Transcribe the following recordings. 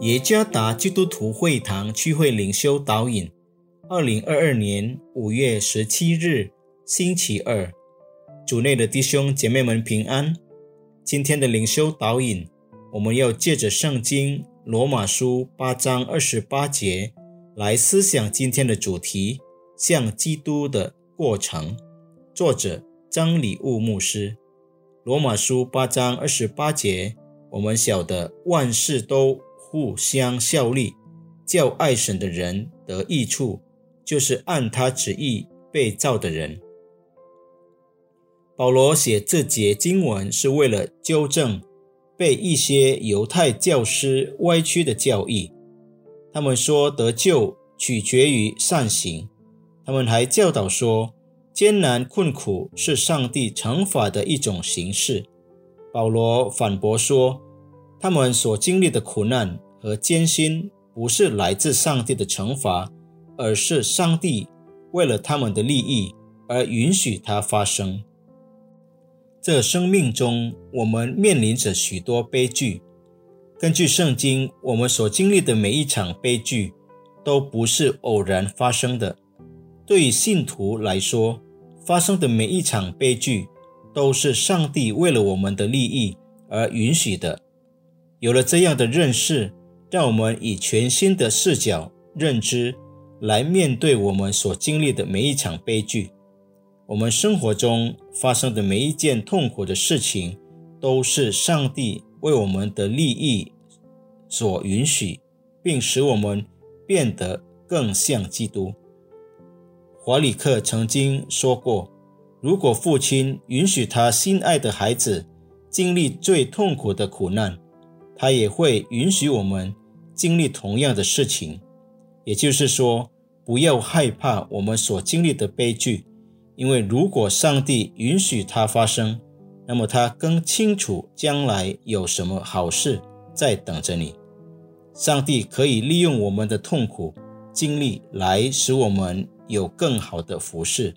耶加达基督徒会堂区会领袖导引，二零二二年五月十七日，星期二，主内的弟兄姐妹们平安。今天的领袖导引，我们要借着圣经罗马书八章二十八节来思想今天的主题：向基督的过程。作者张礼物牧师。罗马书八章二十八节，我们晓得万事都互相效力，叫爱神的人得益处，就是按他旨意被造的人。保罗写这节经文是为了纠正被一些犹太教师歪曲的教义。他们说得救取决于善行，他们还教导说。艰难困苦是上帝惩罚的一种形式。保罗反驳说，他们所经历的苦难和艰辛不是来自上帝的惩罚，而是上帝为了他们的利益而允许它发生。这生命中，我们面临着许多悲剧。根据圣经，我们所经历的每一场悲剧都不是偶然发生的。对于信徒来说，发生的每一场悲剧，都是上帝为了我们的利益而允许的。有了这样的认识，让我们以全新的视角认知来面对我们所经历的每一场悲剧。我们生活中发生的每一件痛苦的事情，都是上帝为我们的利益所允许，并使我们变得更像基督。华里克曾经说过：“如果父亲允许他心爱的孩子经历最痛苦的苦难，他也会允许我们经历同样的事情。也就是说，不要害怕我们所经历的悲剧，因为如果上帝允许它发生，那么他更清楚将来有什么好事在等着你。上帝可以利用我们的痛苦经历来使我们。”有更好的服饰，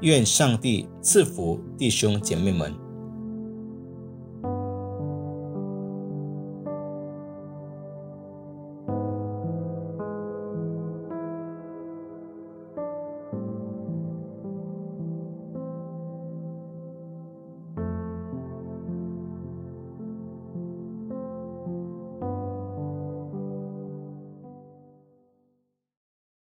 愿上帝赐福弟兄姐妹们。